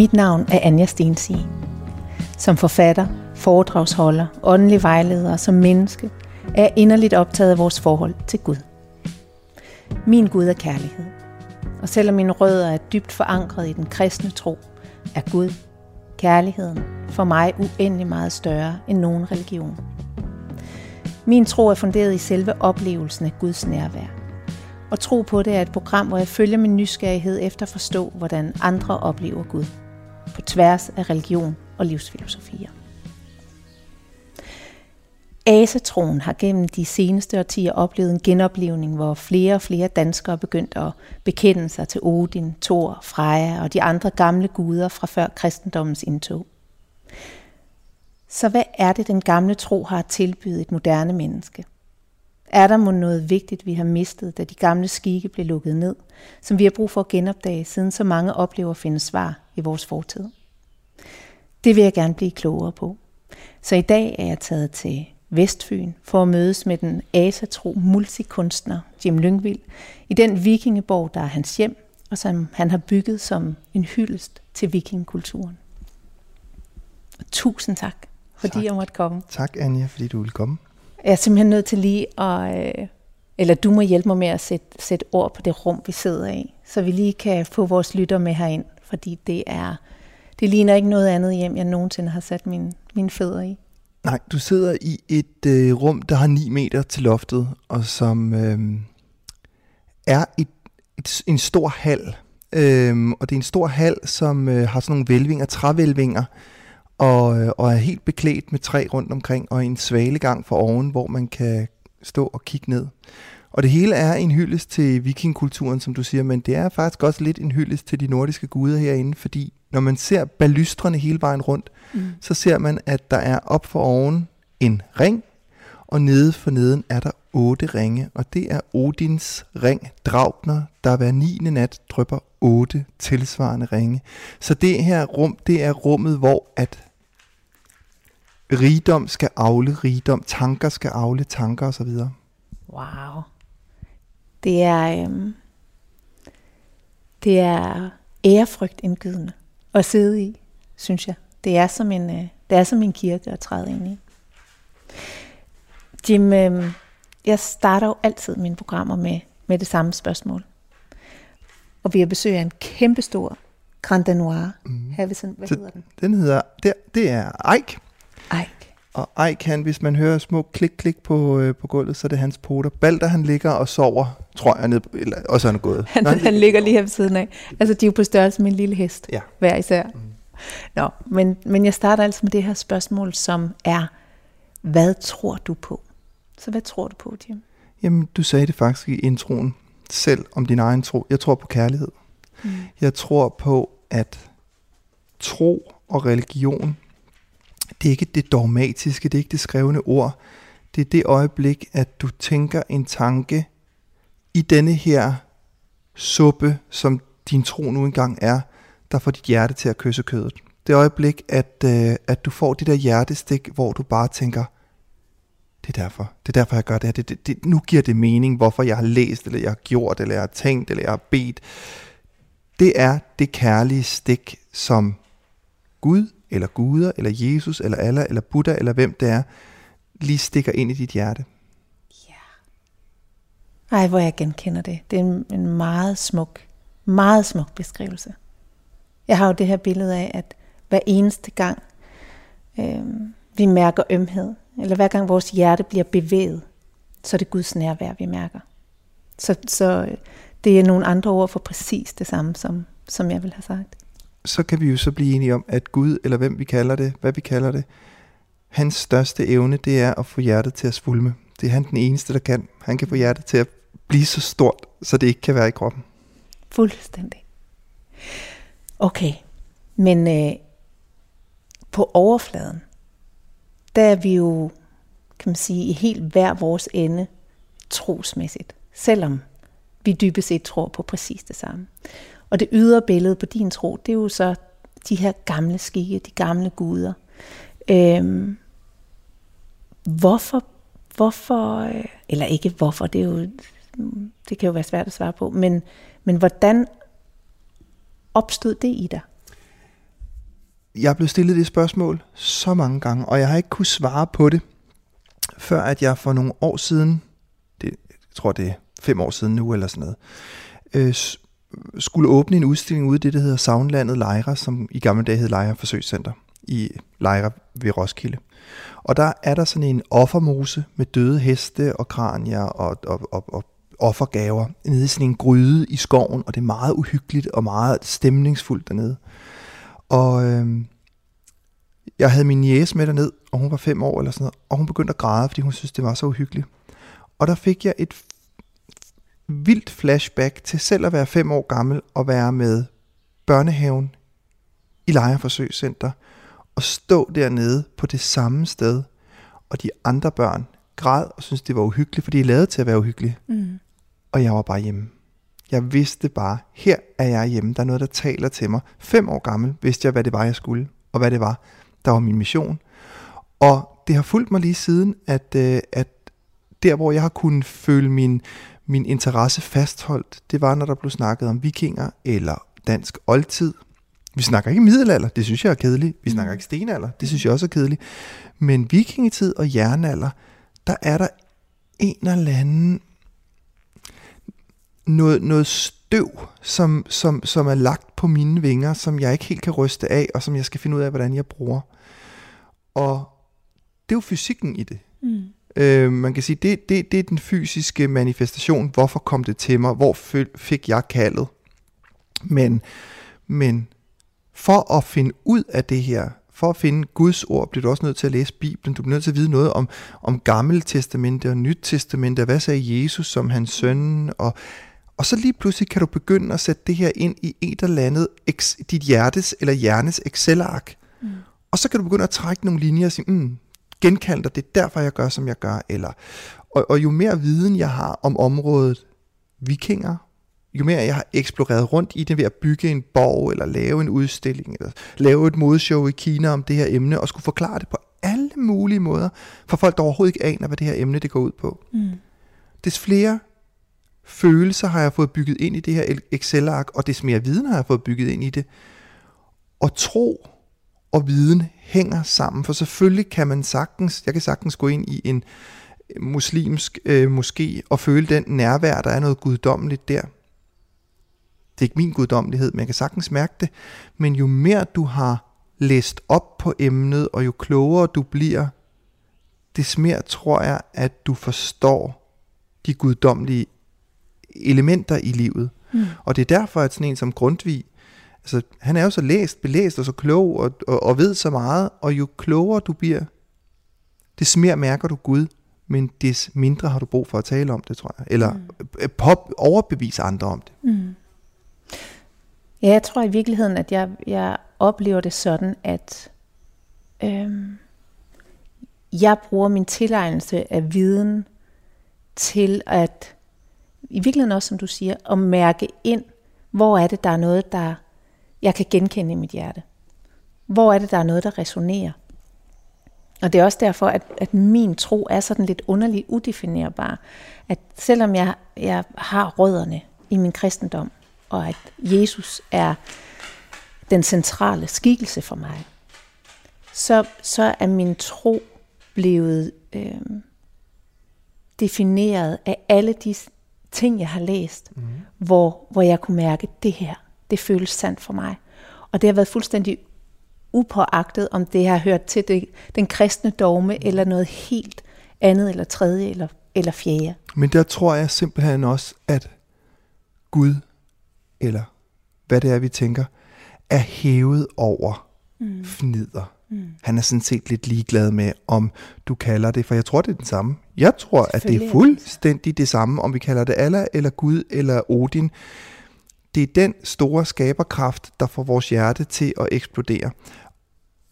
Mit navn er Anja Stensige. Som forfatter, foredragsholder, åndelig vejleder og som menneske er jeg inderligt optaget af vores forhold til Gud. Min Gud er kærlighed. Og selvom mine rødder er dybt forankret i den kristne tro, er Gud, kærligheden, for mig uendelig meget større end nogen religion. Min tro er funderet i selve oplevelsen af Guds nærvær. Og tro på det er et program, hvor jeg følger min nysgerrighed efter at forstå, hvordan andre oplever Gud. På tværs af religion og livsfilosofier. Asatroen har gennem de seneste årtier oplevet en genoplevning, hvor flere og flere danskere begyndte begyndt at bekende sig til Odin, Thor, Freja og de andre gamle guder fra før kristendommens indtog. Så hvad er det, den gamle tro har at tilbyde et moderne menneske? Er der må noget vigtigt, vi har mistet, da de gamle skikke blev lukket ned, som vi har brug for at genopdage, siden så mange oplever at finde svar i vores fortid? Det vil jeg gerne blive klogere på. Så i dag er jeg taget til Vestfyn for at mødes med den asatro multikunstner Jim Lyngvild i den vikingeborg, der er hans hjem, og som han har bygget som en hyldest til vikingkulturen. Tusind tak, fordi tak. jeg måtte komme. Tak, Anja, fordi du ville komme. Jeg er simpelthen nødt til lige at... Øh, eller du må hjælpe mig med at sætte, sætte ord på det rum, vi sidder i, så vi lige kan få vores lytter med herind, fordi det er... Det ligner ikke noget andet hjem, jeg nogensinde har sat min, mine fødder i. Nej, du sidder i et øh, rum, der har 9 meter til loftet, og som øh, er et, et, en stor hal. Øh, og det er en stor hal, som øh, har sådan nogle vælvinger, trævælvinger, og, øh, og er helt beklædt med træ rundt omkring, og en svalegang for oven, hvor man kan stå og kigge ned. Og det hele er en hyldest til vikingkulturen, som du siger, men det er faktisk også lidt en hyldest til de nordiske guder herinde, fordi når man ser balystrene hele vejen rundt, mm. så ser man, at der er op for oven en ring, og nede for neden er der otte ringe, og det er Odins ring Draupner, der hver 9. nat drypper otte tilsvarende ringe. Så det her rum, det er rummet, hvor at rigdom skal afle rigdom, tanker skal afle tanker osv. Wow. Det er, øhm, det er ærefrygt indgydende at sidde i, synes jeg. Det er som en, øh, det er som en kirke at træde ind i. Jim, øh, jeg starter jo altid mine programmer med, med det samme spørgsmål. Og vi har besøg af en kæmpestor Grand Danois. Mm. Havison, hvad Så hedder den? Den hedder, det, det er Ike. Ike. Og Ej kan, hvis man hører små klik-klik på, øh, på gulvet, så er det hans poter. Balder, han ligger og sover, tror jeg, ned, eller, og så er han gået. Han, han, han ligger lige her ved siden af. Altså, de er jo på størrelse med en lille hest, ja. hver især. Mm. Nå, men, men jeg starter altså med det her spørgsmål, som er, hvad tror du på? Så hvad tror du på, Jim? Jamen, du sagde det faktisk i introen selv om din egen tro. Jeg tror på kærlighed. Mm. Jeg tror på, at tro og religion det er ikke det dogmatiske, det er ikke det skrevne ord. Det er det øjeblik, at du tænker en tanke i denne her suppe, som din tro nu engang er, der får dit hjerte til at kysse kødet. Det øjeblik, at, øh, at du får det der hjertestik, hvor du bare tænker, det er derfor, det er derfor, jeg gør det her. Det, det, det, nu giver det mening, hvorfor jeg har læst, eller jeg har gjort, eller jeg har tænkt, eller jeg har bedt. Det er det kærlige stik, som Gud eller guder, eller Jesus, eller Allah, eller Buddha, eller hvem det er, lige stikker ind i dit hjerte. Ja. Ej, hvor jeg genkender det. Det er en, en meget smuk, meget smuk beskrivelse. Jeg har jo det her billede af, at hver eneste gang øh, vi mærker ømhed, eller hver gang vores hjerte bliver bevæget, så er det Guds nærvær, vi mærker. Så, så øh, det er nogle andre ord for præcis det samme, som, som jeg vil have sagt så kan vi jo så blive enige om, at Gud, eller hvem vi kalder det, hvad vi kalder det, hans største evne, det er at få hjertet til at svulme. Det er han den eneste, der kan. Han kan få hjertet til at blive så stort, så det ikke kan være i kroppen. Fuldstændig. Okay, men øh, på overfladen, der er vi jo, kan man sige, i helt hver vores ende trosmæssigt. Selvom vi dybest set tror på præcis det samme. Og det ydre billede på din tro, det er jo så de her gamle skikke, de gamle guder. Øhm, hvorfor, hvorfor, øh, eller ikke hvorfor, det, er jo, det kan jo være svært at svare på, men, men hvordan opstod det i dig? jeg er blevet stillet det spørgsmål så mange gange, og jeg har ikke kunnet svare på det, før at jeg for nogle år siden, det, jeg tror det er fem år siden nu eller sådan noget, øh, skulle åbne en udstilling ude i det, der hedder Savnlandet Lejre, som i gamle dage hed Lejre Forsøgscenter i Lejre ved Roskilde. Og der er der sådan en offermose med døde heste og kranier og, og, og, og offergaver nede i sådan en gryde i skoven, og det er meget uhyggeligt og meget stemningsfuldt dernede. Og øh, jeg havde min jæs med derned, og hun var fem år eller sådan noget, og hun begyndte at græde, fordi hun synes, det var så uhyggeligt. Og der fik jeg et vildt flashback til selv at være fem år gammel og være med børnehaven i Lejerforsøgscenter og stå dernede på det samme sted, og de andre børn græd og syntes, det var uhyggeligt, fordi de lavede til at være uhyggelige. Mm. Og jeg var bare hjemme. Jeg vidste bare, her er jeg hjemme. Der er noget, der taler til mig. Fem år gammel vidste jeg, hvad det var, jeg skulle, og hvad det var, der var min mission. Og det har fulgt mig lige siden, at, øh, at der, hvor jeg har kunnet føle min, min interesse fastholdt, det var, når der blev snakket om vikinger eller dansk oldtid. Vi snakker ikke middelalder, det synes jeg er kedeligt. Vi snakker mm. ikke stenalder, det synes jeg også er kedeligt. Men vikingetid og jernalder, der er der en eller anden noget, noget støv, som, som, som er lagt på mine vinger, som jeg ikke helt kan ryste af, og som jeg skal finde ud af, hvordan jeg bruger. Og det er jo fysikken i det. Mm. Øh, man kan sige, det, det, det er den fysiske manifestation. Hvorfor kom det til mig? Hvor fik jeg kaldet? Men, men for at finde ud af det her, for at finde Guds ord, bliver du også nødt til at læse Bibelen. Du bliver nødt til at vide noget om, om Gamle Testamente og Nyt Testamente. Hvad sagde Jesus som hans søn? Og, og så lige pludselig kan du begynde at sætte det her ind i et eller andet, dit hjertes eller hjernes Excel-ark. Mm. Og så kan du begynde at trække nogle linjer og sige, mm, genkalde dig, det er derfor, jeg gør, som jeg gør. Eller, og, og jo mere viden jeg har om området vikinger, jo mere jeg har eksploreret rundt i det ved at bygge en borg, eller lave en udstilling, eller lave et modeshow i Kina om det her emne, og skulle forklare det på alle mulige måder, for folk, der overhovedet ikke aner, hvad det her emne det går ud på. Mm. Des flere følelser har jeg fået bygget ind i det her Excel-ark, og des mere viden har jeg fået bygget ind i det. Og tro og viden hænger sammen, for selvfølgelig kan man sagtens, jeg kan sagtens gå ind i en muslimsk øh, moské og føle den nærvær, der er noget guddommeligt der. Det er ikke min guddommelighed, men jeg kan sagtens mærke det. Men jo mere du har læst op på emnet, og jo klogere du bliver, des mere tror jeg, at du forstår de guddommelige elementer i livet. Mm. Og det er derfor, at sådan en som Grundtvig, altså, han er jo så læst, belæst og så klog og, og, og ved så meget, og jo klogere du bliver, des mere mærker du Gud, men des mindre har du brug for at tale om det, tror jeg. Eller mm. pop, overbevise andre om det. Mm. Ja, jeg tror i virkeligheden, at jeg, jeg oplever det sådan, at øhm, jeg bruger min tilegnelse af viden til at, i virkeligheden også som du siger, at mærke ind, hvor er det, der er noget, der jeg kan genkende i mit hjerte. Hvor er det, der er noget, der resonerer. Og det er også derfor, at, at min tro er sådan lidt underligt udefinerbar. At selvom jeg, jeg har rødderne i min kristendom, og at Jesus er den centrale skikkelse for mig, så, så er min tro blevet øh, defineret af alle de ting, jeg har læst, mm. hvor, hvor jeg kunne mærke, at det her, det føles sandt for mig. Og det har været fuldstændig upåagtet, om det har hørt til det, den kristne dogme, eller noget helt andet, eller tredje, eller, eller fjerde. Men der tror jeg simpelthen også, at Gud eller hvad det er, vi tænker, er hævet over mm. fnider. Mm. Han er sådan set lidt ligeglad med, om du kalder det, for jeg tror, det er den samme. Jeg tror, at det er fuldstændig det samme, om vi kalder det Allah, eller Gud, eller Odin. Det er den store skaberkraft, der får vores hjerte til at eksplodere.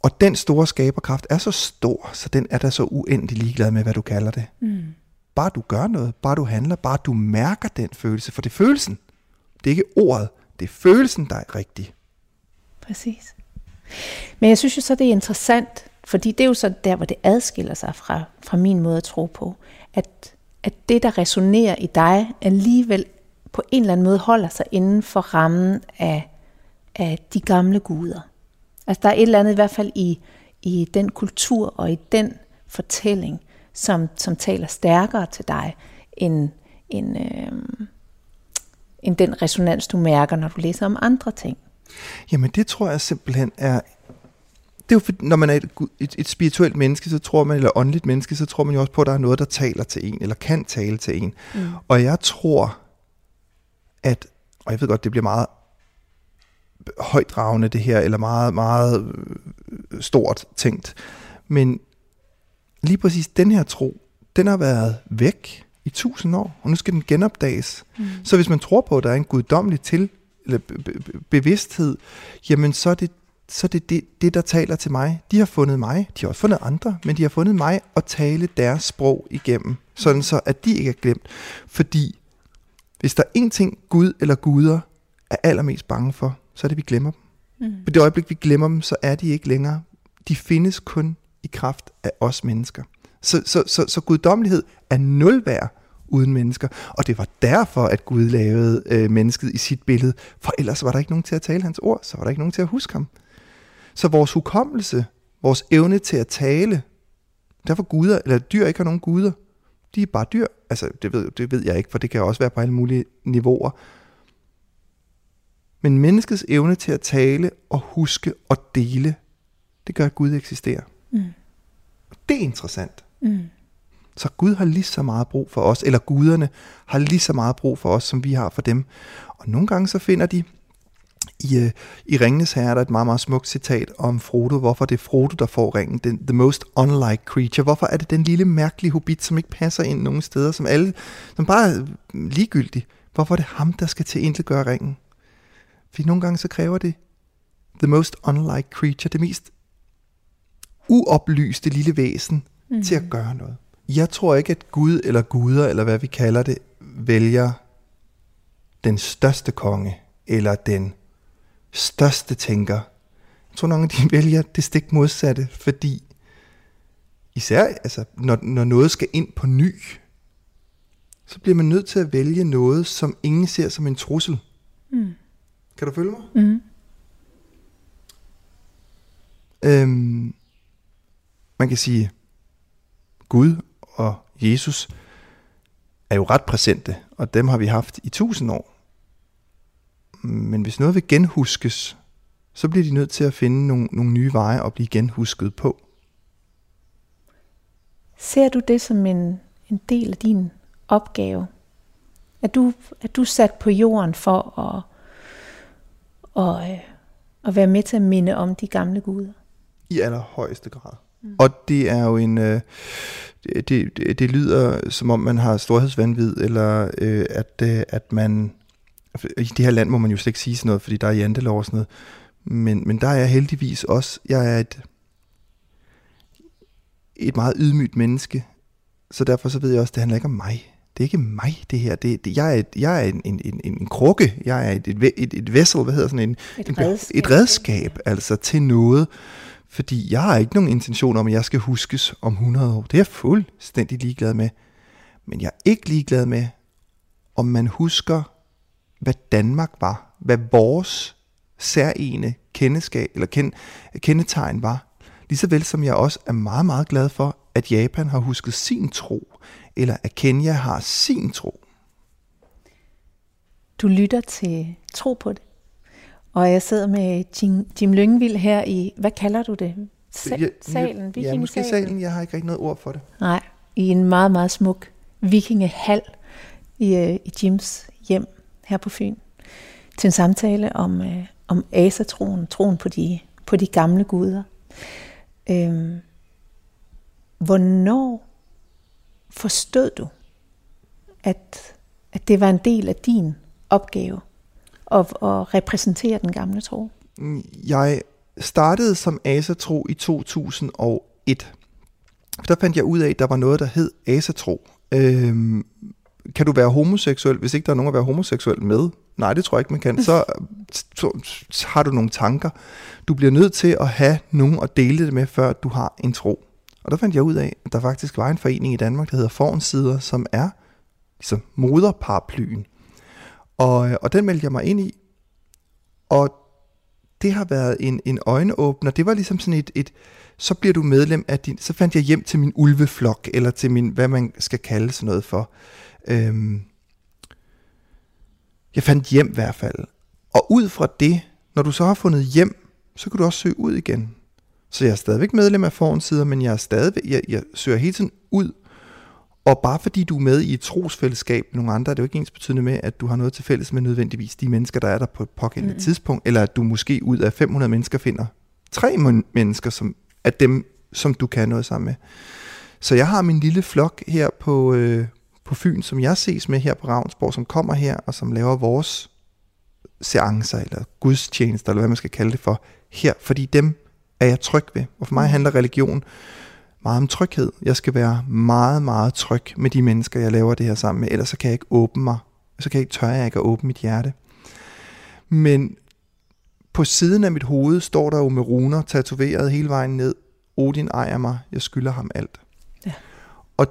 Og den store skaberkraft er så stor, så den er der så uendelig ligeglad med, hvad du kalder det. Mm. Bare du gør noget, bare du handler, bare du mærker den følelse, for det er følelsen. Det er ikke ordet, det er følelsen, der er rigtig. Præcis. Men jeg synes jo så, det er interessant, fordi det er jo så der, hvor det adskiller sig fra, fra min måde at tro på, at, at det, der resonerer i dig, alligevel på en eller anden måde holder sig inden for rammen af, af de gamle guder. Altså der er et eller andet i hvert fald i, i den kultur og i den fortælling, som, som taler stærkere til dig, end, end, øh, end den resonans, du mærker, når du læser om andre ting. Jamen det tror jeg simpelthen er det er jo for, når man er et, et, et spirituelt menneske, så tror man, eller åndeligt menneske, så tror man jo også på, at der er noget, der taler til en, eller kan tale til en. Mm. Og jeg tror, at, og jeg ved godt, det bliver meget højdragende det her, eller meget, meget øh, stort tænkt, men lige præcis den her tro, den har været væk i tusind år, og nu skal den genopdages. Mm. Så hvis man tror på, at der er en guddommelig til, eller bevidsthed, jamen så er det så det er det, det, der taler til mig. De har fundet mig, de har også fundet andre, men de har fundet mig at tale deres sprog igennem, sådan så at de ikke er glemt. Fordi hvis der er en ting, Gud eller guder er allermest bange for, så er det, at vi glemmer dem. Mm. På det øjeblik, vi glemmer dem, så er de ikke længere. De findes kun i kraft af os mennesker. Så, så, så, så guddommelighed er nul værd uden mennesker. Og det var derfor, at Gud lavede øh, mennesket i sit billede. For ellers var der ikke nogen til at tale hans ord, så var der ikke nogen til at huske ham. Så vores hukommelse, vores evne til at tale, derfor guder, eller dyr ikke har nogen guder, de er bare dyr. Altså, det ved, det ved jeg ikke, for det kan også være på alle mulige niveauer. Men menneskets evne til at tale og huske og dele, det gør, at Gud eksisterer. Mm. Det er interessant. Mm. Så Gud har lige så meget brug for os, eller guderne har lige så meget brug for os, som vi har for dem. Og nogle gange så finder de i, uh, i Ringenes Herre er der et meget, meget smukt citat om Frodo, hvorfor det er Frodo, der får ringen. Den, the most unlike creature. Hvorfor er det den lille mærkelige hobbit, som ikke passer ind nogen steder, som alle, som bare er ligegyldig. Hvorfor er det ham, der skal til at gøre ringen? Fordi nogle gange så kræver det the most unlike creature, det mest uoplyste lille væsen, mm. til at gøre noget. Jeg tror ikke, at Gud eller guder, eller hvad vi kalder det, vælger den største konge, eller den største tænker. Jeg tror nogle af de vælger det stik modsatte, fordi især altså, når, når noget skal ind på ny, så bliver man nødt til at vælge noget, som ingen ser som en trussel. Mm. Kan du følge mig? Mm. Øhm, man kan sige, Gud og Jesus er jo ret præsente, og dem har vi haft i tusind år. Men hvis noget vil genhuskes, så bliver de nødt til at finde nogle, nogle nye veje at blive genhusket på. Ser du det som en, en del af din opgave? Er du, er du sat på jorden for at, og, øh, at være med til at minde om de gamle guder? I allerhøjeste grad. Mm. Og det er jo en... Øh, det, det, det lyder som om man har storhedsvandvid, eller øh, at, øh, at man i det her land må man jo slet ikke sige sådan noget, fordi der er jantelov og sådan noget. Men, men der er jeg heldigvis også, jeg er et, et meget ydmygt menneske, så derfor så ved jeg også, det handler ikke om mig. Det er ikke mig, det her. Det, det, jeg er, et, jeg er en, en, en, en krukke, jeg er et, et, et, et vessel, hvad hedder sådan en... Et en, redskab. Et redskab, altså til noget. Fordi jeg har ikke nogen intention om, at jeg skal huskes om 100 år. Det er jeg fuldstændig ligeglad med. Men jeg er ikke ligeglad med, om man husker hvad Danmark var, hvad vores særlige kendeskab eller kend, kendetegn var. Ligeså vel som jeg også er meget, meget glad for, at Japan har husket sin tro, eller at Kenya har sin tro. Du lytter til Tro på det. Og jeg sidder med Jim, Jim Lyngvild her i, hvad kalder du det? Sa- ja, salen, Ja, måske salen, jeg har ikke rigtig noget ord for det. Nej, i en meget, meget smuk vikingehal i, øh, i Jims hjem her på Fyn til en samtale om, øh, om asatroen, troen på de, på de gamle guder. Øhm, hvornår forstod du, at, at det var en del af din opgave at, at repræsentere den gamle tro? Jeg startede som asatro i 2001. Der fandt jeg ud af, at der var noget, der hed asatro. Øhm, kan du være homoseksuel, hvis ikke der er nogen at være homoseksuel med? Nej, det tror jeg ikke, man kan. Så, så, så har du nogle tanker. Du bliver nødt til at have nogen at dele det med, før du har en tro. Og der fandt jeg ud af, at der faktisk var en forening i Danmark, der hedder Fornsider, som er ligesom moderparaplyen. Og, og den meldte jeg mig ind i. Og det har været en, en øjenåbner. Det var ligesom sådan et, et, så bliver du medlem af din, så fandt jeg hjem til min ulveflok, eller til min, hvad man skal kalde sådan noget for. Øhm, jeg fandt hjem i hvert fald. Og ud fra det, når du så har fundet hjem, så kan du også søge ud igen. Så jeg er stadigvæk medlem af forhåndsider, men jeg, er stadigvæk, jeg, jeg søger hele tiden ud. Og bare fordi du er med i et trosfællesskab med nogle andre, er det jo ikke ens betydende med, at du har noget til fælles med nødvendigvis de mennesker, der er der på et pågældende mm. tidspunkt, eller at du måske ud af 500 mennesker finder tre mennesker, som er dem, som du kan noget sammen med. Så jeg har min lille flok her på, øh, på Fyn, som jeg ses med her på Ravnsborg, som kommer her og som laver vores seancer eller gudstjenester, eller hvad man skal kalde det for, her, fordi dem er jeg tryg ved. Og for mig mm. handler religion meget om tryghed. Jeg skal være meget, meget tryg med de mennesker, jeg laver det her sammen med, ellers så kan jeg ikke åbne mig. Så kan jeg ikke tørre jeg ikke at åbne mit hjerte. Men på siden af mit hoved står der jo med runer tatoveret hele vejen ned. Odin ejer mig, jeg skylder ham alt. Ja. Og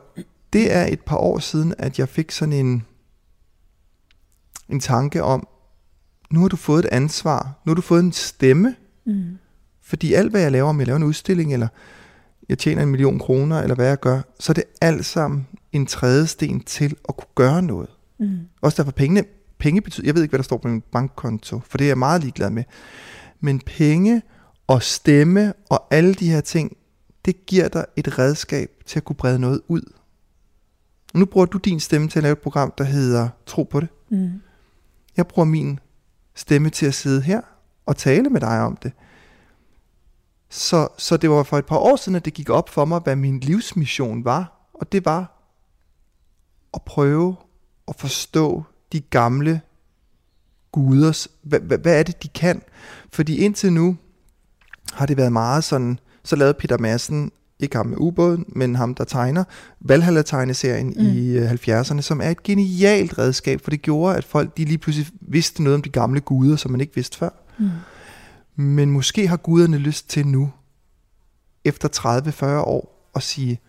det er et par år siden, at jeg fik sådan en, en tanke om, nu har du fået et ansvar, nu har du fået en stemme, mm. fordi alt hvad jeg laver, om jeg laver en udstilling, eller jeg tjener en million kroner, eller hvad jeg gør, så er det alt sammen en trædesten til at kunne gøre noget. Mm. Også derfor pengene, penge betyder, jeg ved ikke, hvad der står på min bankkonto, for det er jeg meget ligeglad med. Men penge og stemme og alle de her ting, det giver dig et redskab til at kunne brede noget ud. Nu bruger du din stemme til at lave et program, der hedder Tro på det. Mm. Jeg bruger min stemme til at sidde her og tale med dig om det. Så, så det var for et par år siden, at det gik op for mig, hvad min livsmission var. Og det var at prøve at forstå de gamle guders, hvad, hvad, hvad er det, de kan? Fordi indtil nu har det været meget sådan, så lavede Peter Madsen ikke ham med ubåden, men ham, der tegner Valhalla-tegneserien mm. i 70'erne, øh, som er et genialt redskab, for det gjorde, at folk de lige pludselig vidste noget om de gamle guder, som man ikke vidste før. Mm. Men måske har guderne lyst til nu, efter 30-40 år, at sige,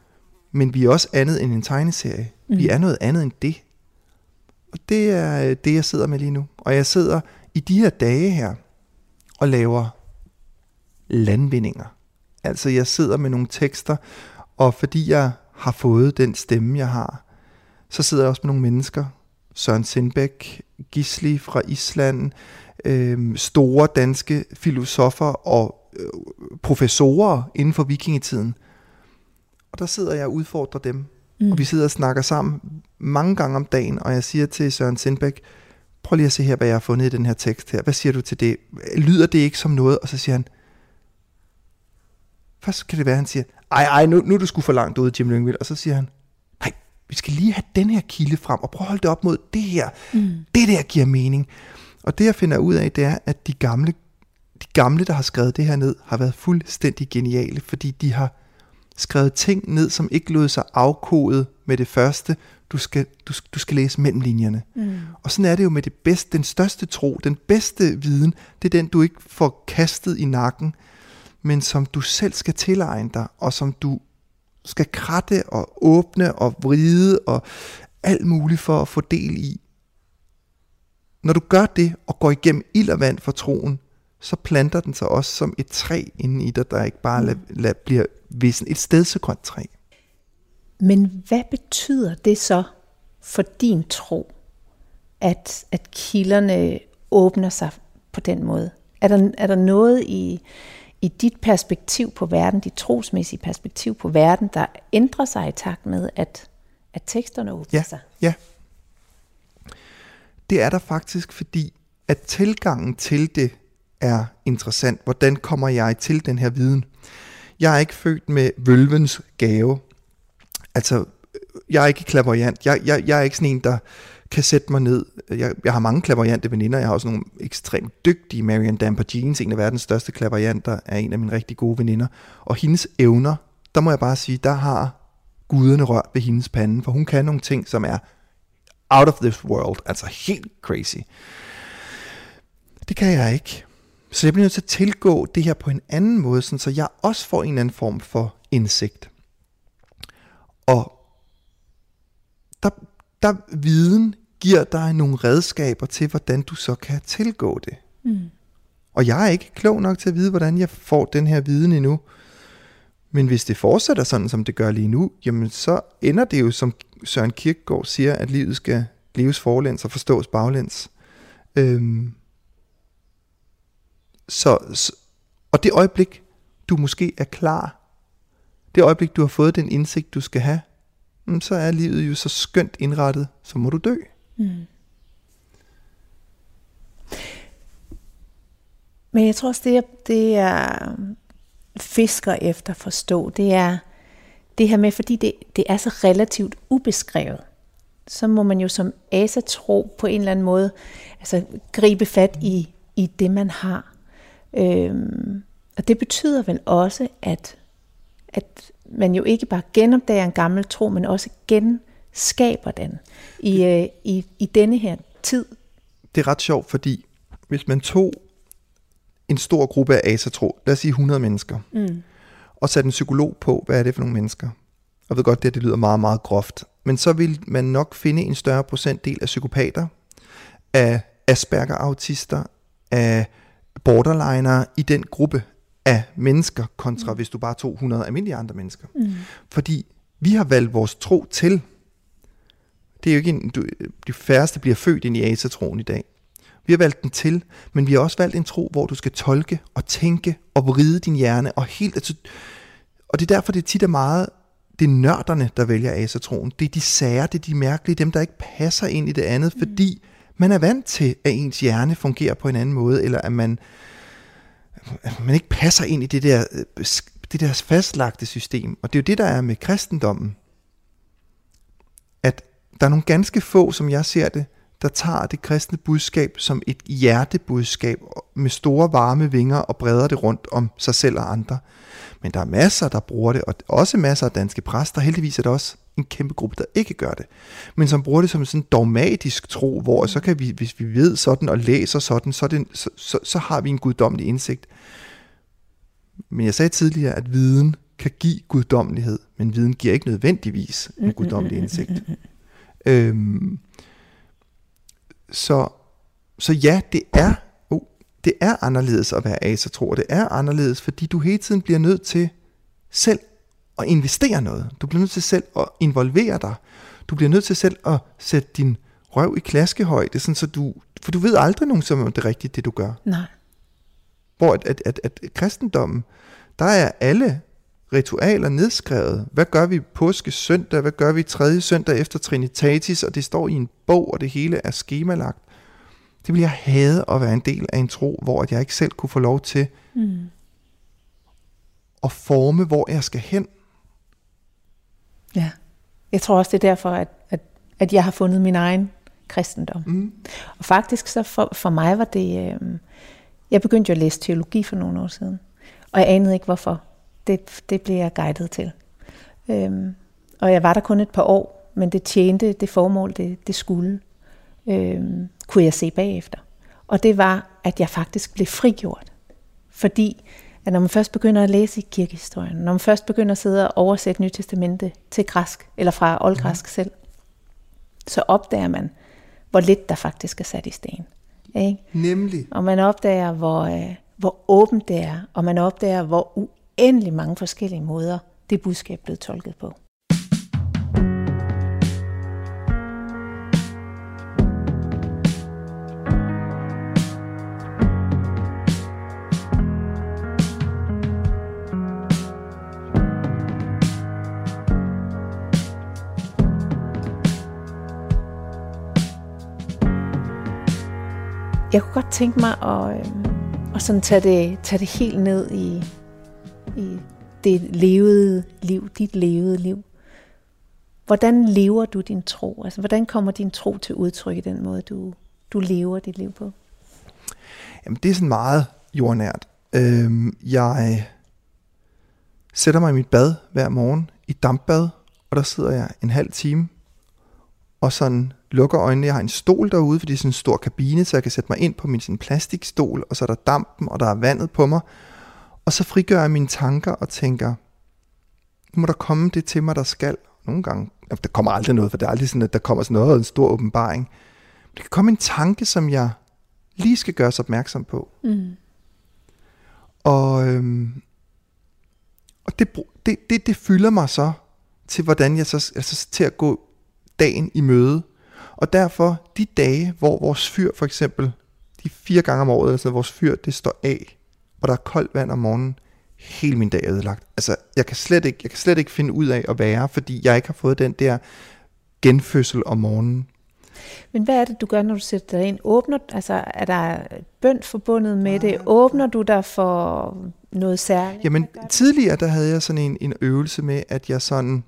men vi er også andet end en tegneserie. Mm. Vi er noget andet end det. Og det er øh, det, jeg sidder med lige nu. Og jeg sidder i de her dage her og laver landvindinger. Altså jeg sidder med nogle tekster, og fordi jeg har fået den stemme, jeg har, så sidder jeg også med nogle mennesker. Søren Sindbæk, Gisli fra Island, øh, store danske filosofer og øh, professorer inden for vikingetiden. Og der sidder jeg og udfordrer dem. Mm. Og vi sidder og snakker sammen mange gange om dagen, og jeg siger til Søren Sindbæk, prøv lige at se her, hvad jeg har fundet i den her tekst her. Hvad siger du til det? Lyder det ikke som noget? Og så siger han, Først kan det være, at han siger, ej, ej, nu, nu er du sgu for langt ude, Jim Lyngvild. Og så siger han, nej, vi skal lige have den her kilde frem, og prøv at holde det op mod det her. Mm. Det der giver mening. Og det jeg finder ud af, det er, at de gamle, de gamle, der har skrevet det her ned, har været fuldstændig geniale, fordi de har skrevet ting ned, som ikke lod sig afkode med det første. Du skal, du, du skal læse mellem linjerne. Mm. Og sådan er det jo med det bedste, den største tro, den bedste viden, det er den, du ikke får kastet i nakken, men som du selv skal tilegne dig, og som du skal kratte og åbne og vride og alt muligt for at få del i. Når du gør det og går igennem ild og vand for troen, så planter den sig også som et træ inde i dig, der ikke bare lad, lad, bliver vissen. Et stedsegrønt træ. Men hvad betyder det så for din tro, at, at kilderne åbner sig på den måde? Er der, er der noget i, i dit perspektiv på verden, dit trosmæssige perspektiv på verden, der ændrer sig i takt med, at, at teksterne åbner ja, sig? Ja, det er der faktisk, fordi at tilgangen til det er interessant. Hvordan kommer jeg til den her viden? Jeg er ikke født med vølvens gave. Altså, jeg er ikke klaverjant. Jeg, jeg, jeg er ikke sådan en, der kan sætte mig ned. Jeg, jeg har mange klaverjante veninder. Jeg har også nogle ekstremt dygtige. Marian Damper Jeans, en af verdens største klaverjanter, er en af mine rigtig gode veninder. Og hendes evner, der må jeg bare sige, der har guderne rørt ved hendes pande, for hun kan nogle ting, som er out of this world, altså helt crazy. Det kan jeg ikke. Så jeg bliver nødt til at tilgå det her på en anden måde, sådan, så jeg også får en anden form for indsigt. Og der, viden giver dig nogle redskaber til, hvordan du så kan tilgå det. Mm. Og jeg er ikke klog nok til at vide, hvordan jeg får den her viden endnu. Men hvis det fortsætter sådan, som det gør lige nu, jamen så ender det jo, som Søren Kierkegaard siger, at livet skal leves forlæns og forstås baglæns. Øhm, så, så, og det øjeblik, du måske er klar, det øjeblik, du har fået den indsigt, du skal have, så er livet jo så skønt indrettet, så må du dø. Mm. Men jeg tror også, det er, det er fisker efter forstå, det er det her med, fordi det, det er så relativt ubeskrevet, så må man jo som asatro på en eller anden måde altså gribe fat i, i det, man har. Øhm, og det betyder vel også, at, at man jo ikke bare genopdager en gammel tro, men også genskaber den i, øh, i, i denne her tid. Det er ret sjovt, fordi hvis man tog en stor gruppe af asatro, lad os sige 100 mennesker, mm. og satte en psykolog på, hvad er det for nogle mennesker? Jeg ved godt, det, det lyder meget, meget groft, men så vil man nok finde en større procentdel af psykopater, af Asperger-autister, af borderliner i den gruppe af mennesker, kontra mm. hvis du bare tog 100 almindelige andre mennesker. Mm. Fordi vi har valgt vores tro til. Det er jo ikke en, du, de færreste bliver født ind i asatroen i dag. Vi har valgt den til, men vi har også valgt en tro, hvor du skal tolke og tænke og vride din hjerne. Og, helt, altså, og det er derfor, det tit er meget det er nørderne, der vælger asatroen. Det er de sager, det er de mærkelige, dem der ikke passer ind i det andet, mm. fordi man er vant til, at ens hjerne fungerer på en anden måde, eller at man, man ikke passer ind i det der, øh, det der fastlagte system. Og det er jo det, der er med kristendommen. At der er nogle ganske få, som jeg ser det, der tager det kristne budskab som et hjertebudskab med store varme vinger og breder det rundt om sig selv og andre. Men der er masser, der bruger det, og også masser af danske præster. Heldigvis er der også en kæmpe gruppe, der ikke gør det. Men som bruger det som sådan en dogmatisk tro, hvor så kan vi, hvis vi ved sådan og læser sådan, så, det, så, så, så har vi en guddommelig indsigt. Men jeg sagde tidligere, at viden kan give guddommelighed, men viden giver ikke nødvendigvis en guddommelig indsigt. Øhm, så, så ja, det er, oh, det er anderledes at være asatro, og det er anderledes, fordi du hele tiden bliver nødt til selv at investere noget. Du bliver nødt til selv at involvere dig. Du bliver nødt til selv at sætte din røv i klaskehøjde, sådan så du, for du ved aldrig nogen, som det er rigtigt, det du gør. Nej. Hvor at, at, at, at kristendommen, der er alle ritualer nedskrevet. Hvad gør vi påske søndag? Hvad gør vi tredje søndag efter Trinitatis? Og det står i en bog, og det hele er skemalagt. Det vil jeg have at være en del af en tro, hvor jeg ikke selv kunne få lov til mm. at forme, hvor jeg skal hen. Ja, jeg tror også, det er derfor, at, at, at jeg har fundet min egen kristendom. Mm. Og faktisk så for, for mig var det... Øh, jeg begyndte jo at læse teologi for nogle år siden, og jeg anede ikke hvorfor det, det blev jeg guidet til. Øhm, og jeg var der kun et par år, men det tjente det formål, det, det skulle, øhm, kunne jeg se bagefter. Og det var, at jeg faktisk blev frigjort. Fordi at når man først begynder at læse i kirkehistorien, når man først begynder at sidde og oversætte Nye Testamente til græsk, eller fra oldgræsk ja. selv, så opdager man, hvor lidt der faktisk er sat i sten. Ikke? Nemlig. Og man opdager, hvor, øh, hvor åbent det er, og man opdager, hvor uendelig mange forskellige måder, det budskab blev tolket på. Jeg kunne godt tænke mig at, øh, at sådan tage, det, tage det helt ned i, i det levede liv, dit levede liv. Hvordan lever du din tro? Altså, hvordan kommer din tro til udtryk i den måde, du, du lever dit liv på? Jamen, det er sådan meget jordnært. Øhm, jeg sætter mig i mit bad hver morgen i dampbad, og der sidder jeg en halv time, og sådan lukker øjnene. Jeg har en stol derude, fordi det er sådan en stor kabine, så jeg kan sætte mig ind på min sådan plastikstol, og så er der dampen, og der er vandet på mig, og så frigør jeg mine tanker og tænker, nu må der komme det til mig, der skal. Nogle gange, der kommer aldrig noget, for det er aldrig sådan, at der kommer sådan noget, en stor åbenbaring. Men det kan komme en tanke, som jeg lige skal gøre sig opmærksom på. Mm. Og, øhm, og det, det, det, det fylder mig så til, hvordan jeg så, altså til at gå dagen i møde. Og derfor, de dage, hvor vores fyr for eksempel, de fire gange om året, altså vores fyr, det står af, og der er koldt vand om morgenen, hele min dag er ødelagt. Altså, jeg kan, slet ikke, jeg kan slet ikke finde ud af at være, fordi jeg ikke har fået den der genfødsel om morgenen. Men hvad er det, du gør, når du sætter dig ind? Åbner, altså, er der bønd forbundet med det? Åbner du dig for noget særligt? Jamen, tidligere der havde jeg sådan en, en øvelse med, at jeg sådan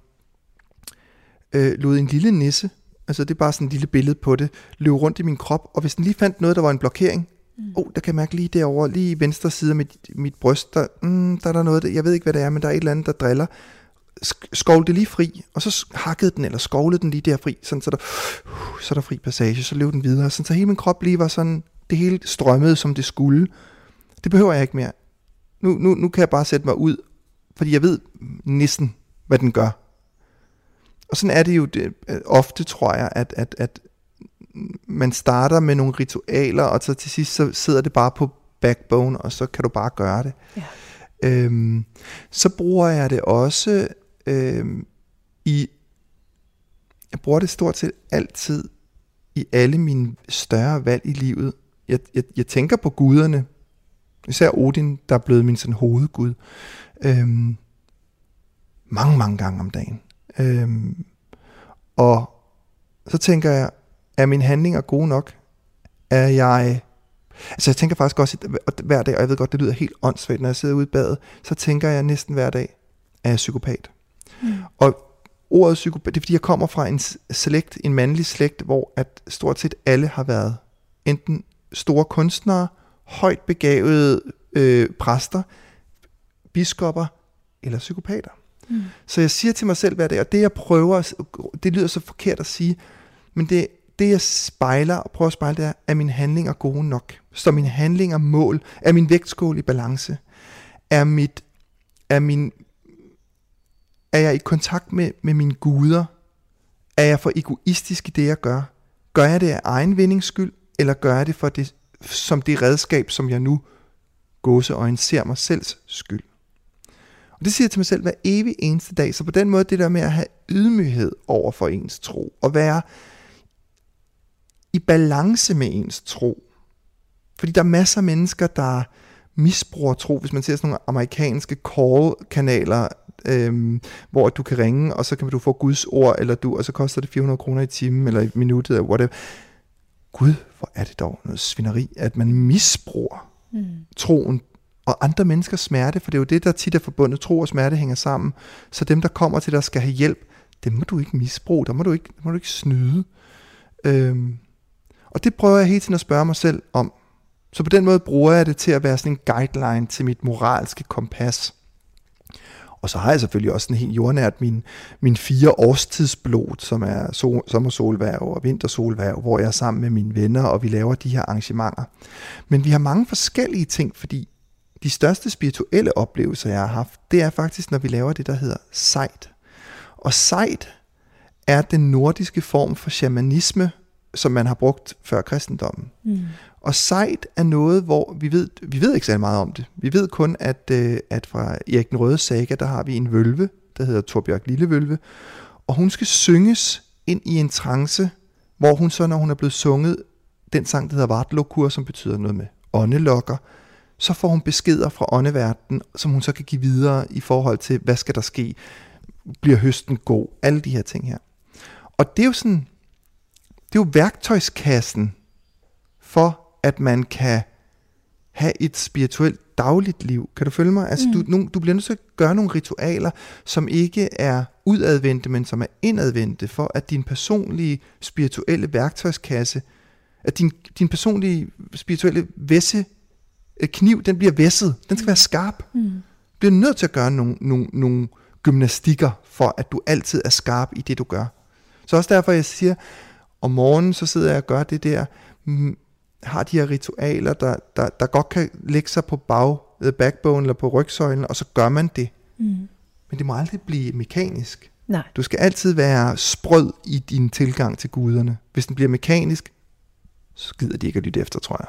øh, lod en lille nisse, altså det er bare sådan et lille billede på det, løbe rundt i min krop, og hvis den lige fandt noget, der var en blokering, mm. oh, der kan jeg mærke lige derovre, lige i venstre side af mit, mit bryst, der, mm, der er der noget, der, jeg ved ikke, hvad det er, men der er et eller andet, der driller, skovle det lige fri, og så hakkede den, eller skovlede den lige der fri, sådan, så, der, uh, så der fri passage, så løb den videre, sådan, så hele min krop lige var sådan, det hele strømmede, som det skulle. Det behøver jeg ikke mere. Nu, nu, nu kan jeg bare sætte mig ud, fordi jeg ved næsten, hvad den gør. Og sådan er det jo det, øh, ofte, tror jeg, at, at, at man starter med nogle ritualer, og så til sidst så sidder det bare på backbone, og så kan du bare gøre det. Ja. Øhm, så bruger jeg det også øhm, i, jeg bruger det stort set altid i alle mine større valg i livet. Jeg, jeg, jeg tænker på guderne, især Odin, der er blevet min sådan hovedgud, øhm, mange, mange gange om dagen. Øhm, og så tænker jeg, er mine handlinger gode nok? Er jeg... Altså jeg tænker faktisk også hver dag, og jeg ved godt, det lyder helt åndssvagt, når jeg sidder ude i badet, så tænker jeg næsten hver dag, er jeg psykopat? Mm. Og ordet psykopat, det er fordi, jeg kommer fra en slægt, en mandlig slægt, hvor at stort set alle har været enten store kunstnere, højt begavede øh, præster, biskopper eller psykopater. Mm. Så jeg siger til mig selv hver dag, og det jeg prøver, det lyder så forkert at sige, men det, det jeg spejler og prøver at spejle, det er, er mine handlinger gode nok? Står mine handlinger mål? Er min vægtskål i balance? Er mit, er min, er jeg i kontakt med, med mine guder? Er jeg for egoistisk i det, jeg gør? Gør jeg det af egen vindings skyld, eller gør jeg det for det, som det redskab, som jeg nu gåseøjne ser mig selvs skyld? Og det siger jeg til mig selv hver evig eneste dag. Så på den måde, det der med at have ydmyghed over for ens tro, og være i balance med ens tro. Fordi der er masser af mennesker, der misbruger tro, hvis man ser sådan nogle amerikanske call-kanaler, øhm, hvor du kan ringe, og så kan du få Guds ord, eller du, og så koster det 400 kroner i timen, eller i minuttet, eller whatever. Gud, hvor er det dog noget svineri, at man misbruger mm. troen og andre menneskers smerte, for det er jo det, der tit er forbundet. Tro og smerte hænger sammen. Så dem, der kommer til dig, skal have hjælp. Dem må du ikke misbruge, der må du ikke, der må du ikke snyde. Øhm, og det prøver jeg hele tiden at spørge mig selv om. Så på den måde bruger jeg det til at være sådan en guideline til mit moralske kompas. Og så har jeg selvfølgelig også sådan helt jordnært min, min fire årstidsblod, som er sol, sommersolværv og vintersolværv, hvor jeg er sammen med mine venner, og vi laver de her arrangementer. Men vi har mange forskellige ting, fordi de største spirituelle oplevelser, jeg har haft, det er faktisk, når vi laver det, der hedder sejt. Og sejt er den nordiske form for shamanisme, som man har brugt før kristendommen. Mm. Og sejt er noget, hvor vi ved, vi ved ikke så meget om det. Vi ved kun, at, øh, at fra Erik den Røde saga, der har vi en vølve, der hedder Torbjørk Lillevølve, og hun skal synges ind i en trance, hvor hun så, når hun er blevet sunget, den sang, der hedder Vartlokur, som betyder noget med åndelokker, så får hun beskeder fra åndeverdenen, som hun så kan give videre i forhold til, hvad skal der ske, bliver høsten god, alle de her ting her. Og det er jo sådan, det er jo værktøjskassen for, at man kan have et spirituelt dagligt liv. Kan du følge mig? Altså, mm. du, nu, du bliver nødt til at gøre nogle ritualer, som ikke er udadvendte, men som er indadvendte, for at din personlige spirituelle værktøjskasse, at din, din personlige spirituelle væsse kniv, den bliver væsset. Den skal være skarp. Mm. Du bliver nødt til at gøre nogle, nogle, nogle gymnastikker, for at du altid er skarp i det, du gør. Så også derfor, jeg siger, om morgenen, så sidder jeg og gør det der, mm, har de her ritualer, der, der, der godt kan lægge sig på bag, øh, backbone eller på rygsøjlen, og så gør man det. Mm. Men det må aldrig blive mekanisk. Nej. Du skal altid være sprød i din tilgang til guderne. Hvis den bliver mekanisk, så gider de ikke at lytte efter, tror jeg.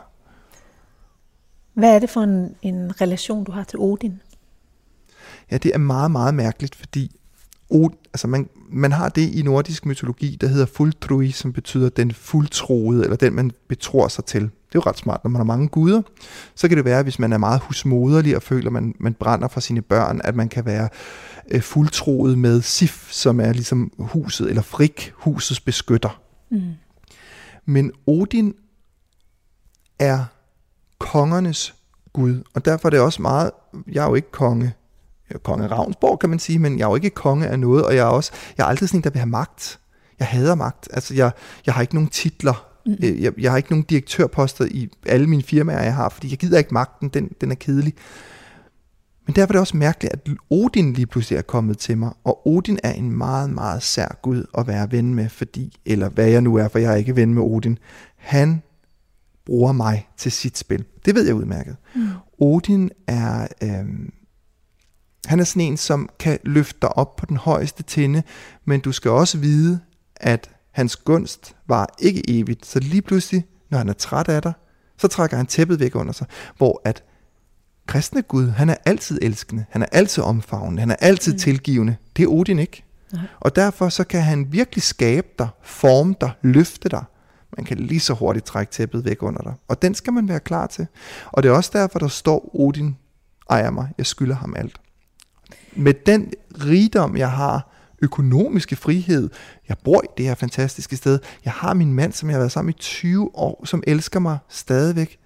Hvad er det for en, en relation, du har til Odin? Ja, det er meget, meget mærkeligt, fordi Od, altså man, man har det i nordisk mytologi, der hedder fuldtrui, som betyder den fuldtroede, eller den, man betror sig til. Det er jo ret smart, når man har mange guder. Så kan det være, hvis man er meget husmoderlig og føler, at man, man brænder for sine børn, at man kan være øh, fuldtroet med Sif, som er ligesom huset, eller Frik, husets beskytter. Mm. Men Odin er kongernes Gud, og derfor er det også meget, jeg er jo ikke konge, jeg er konge Ravnsborg, kan man sige, men jeg er jo ikke konge af noget, og jeg er også, jeg er aldrig sådan en, der vil have magt. Jeg hader magt. Altså, jeg, jeg har ikke nogen titler. Mm. Jeg, jeg har ikke nogen direktørposter i alle mine firmaer, jeg har, fordi jeg gider ikke magten, den, den er kedelig. Men derfor er det også mærkeligt, at Odin lige pludselig er kommet til mig, og Odin er en meget, meget sær Gud at være ven med, fordi, eller hvad jeg nu er, for jeg er ikke ven med Odin. Han bruger mig til sit spil. Det ved jeg udmærket. Mm. Odin er, øhm, han er sådan en, som kan løfte dig op på den højeste tinde, men du skal også vide, at hans gunst var ikke evigt. Så lige pludselig, når han er træt af dig, så trækker han tæppet væk under sig. Hvor at kristne Gud, han er altid elskende, han er altid omfavnende, han er altid mm. tilgivende. Det er Odin ikke. Nej. Og derfor så kan han virkelig skabe dig, forme dig, løfte dig. Man kan lige så hurtigt trække tæppet væk under dig. Og den skal man være klar til. Og det er også derfor, der står, Odin ejer mig, jeg skylder ham alt. Med den rigdom, jeg har, økonomiske frihed, jeg bor i det her fantastiske sted, jeg har min mand, som jeg har været sammen i 20 år, som elsker mig stadigvæk.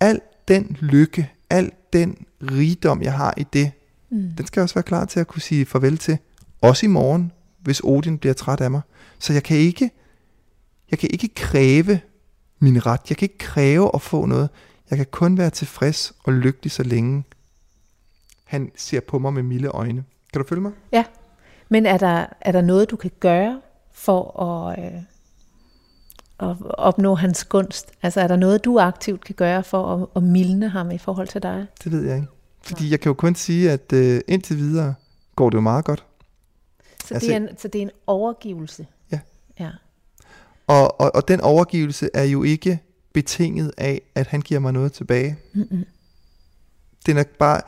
Al den lykke, al den rigdom, jeg har i det, mm. den skal jeg også være klar til at kunne sige farvel til. Også i morgen, hvis Odin bliver træt af mig. Så jeg kan ikke jeg kan ikke kræve min ret. Jeg kan ikke kræve at få noget. Jeg kan kun være tilfreds og lykkelig, så længe han ser på mig med milde øjne. Kan du følge mig? Ja. Men er der, er der noget, du kan gøre for at, øh, at opnå hans gunst? Altså er der noget, du aktivt kan gøre for at, at mildne ham i forhold til dig? Det ved jeg ikke. Fordi ja. jeg kan jo kun sige, at øh, indtil videre går det jo meget godt. Så, altså, det, er en, så det er en overgivelse? Ja. Ja. Og, og, og den overgivelse er jo ikke betinget af, at han giver mig noget tilbage. Mm-mm. Den er bare,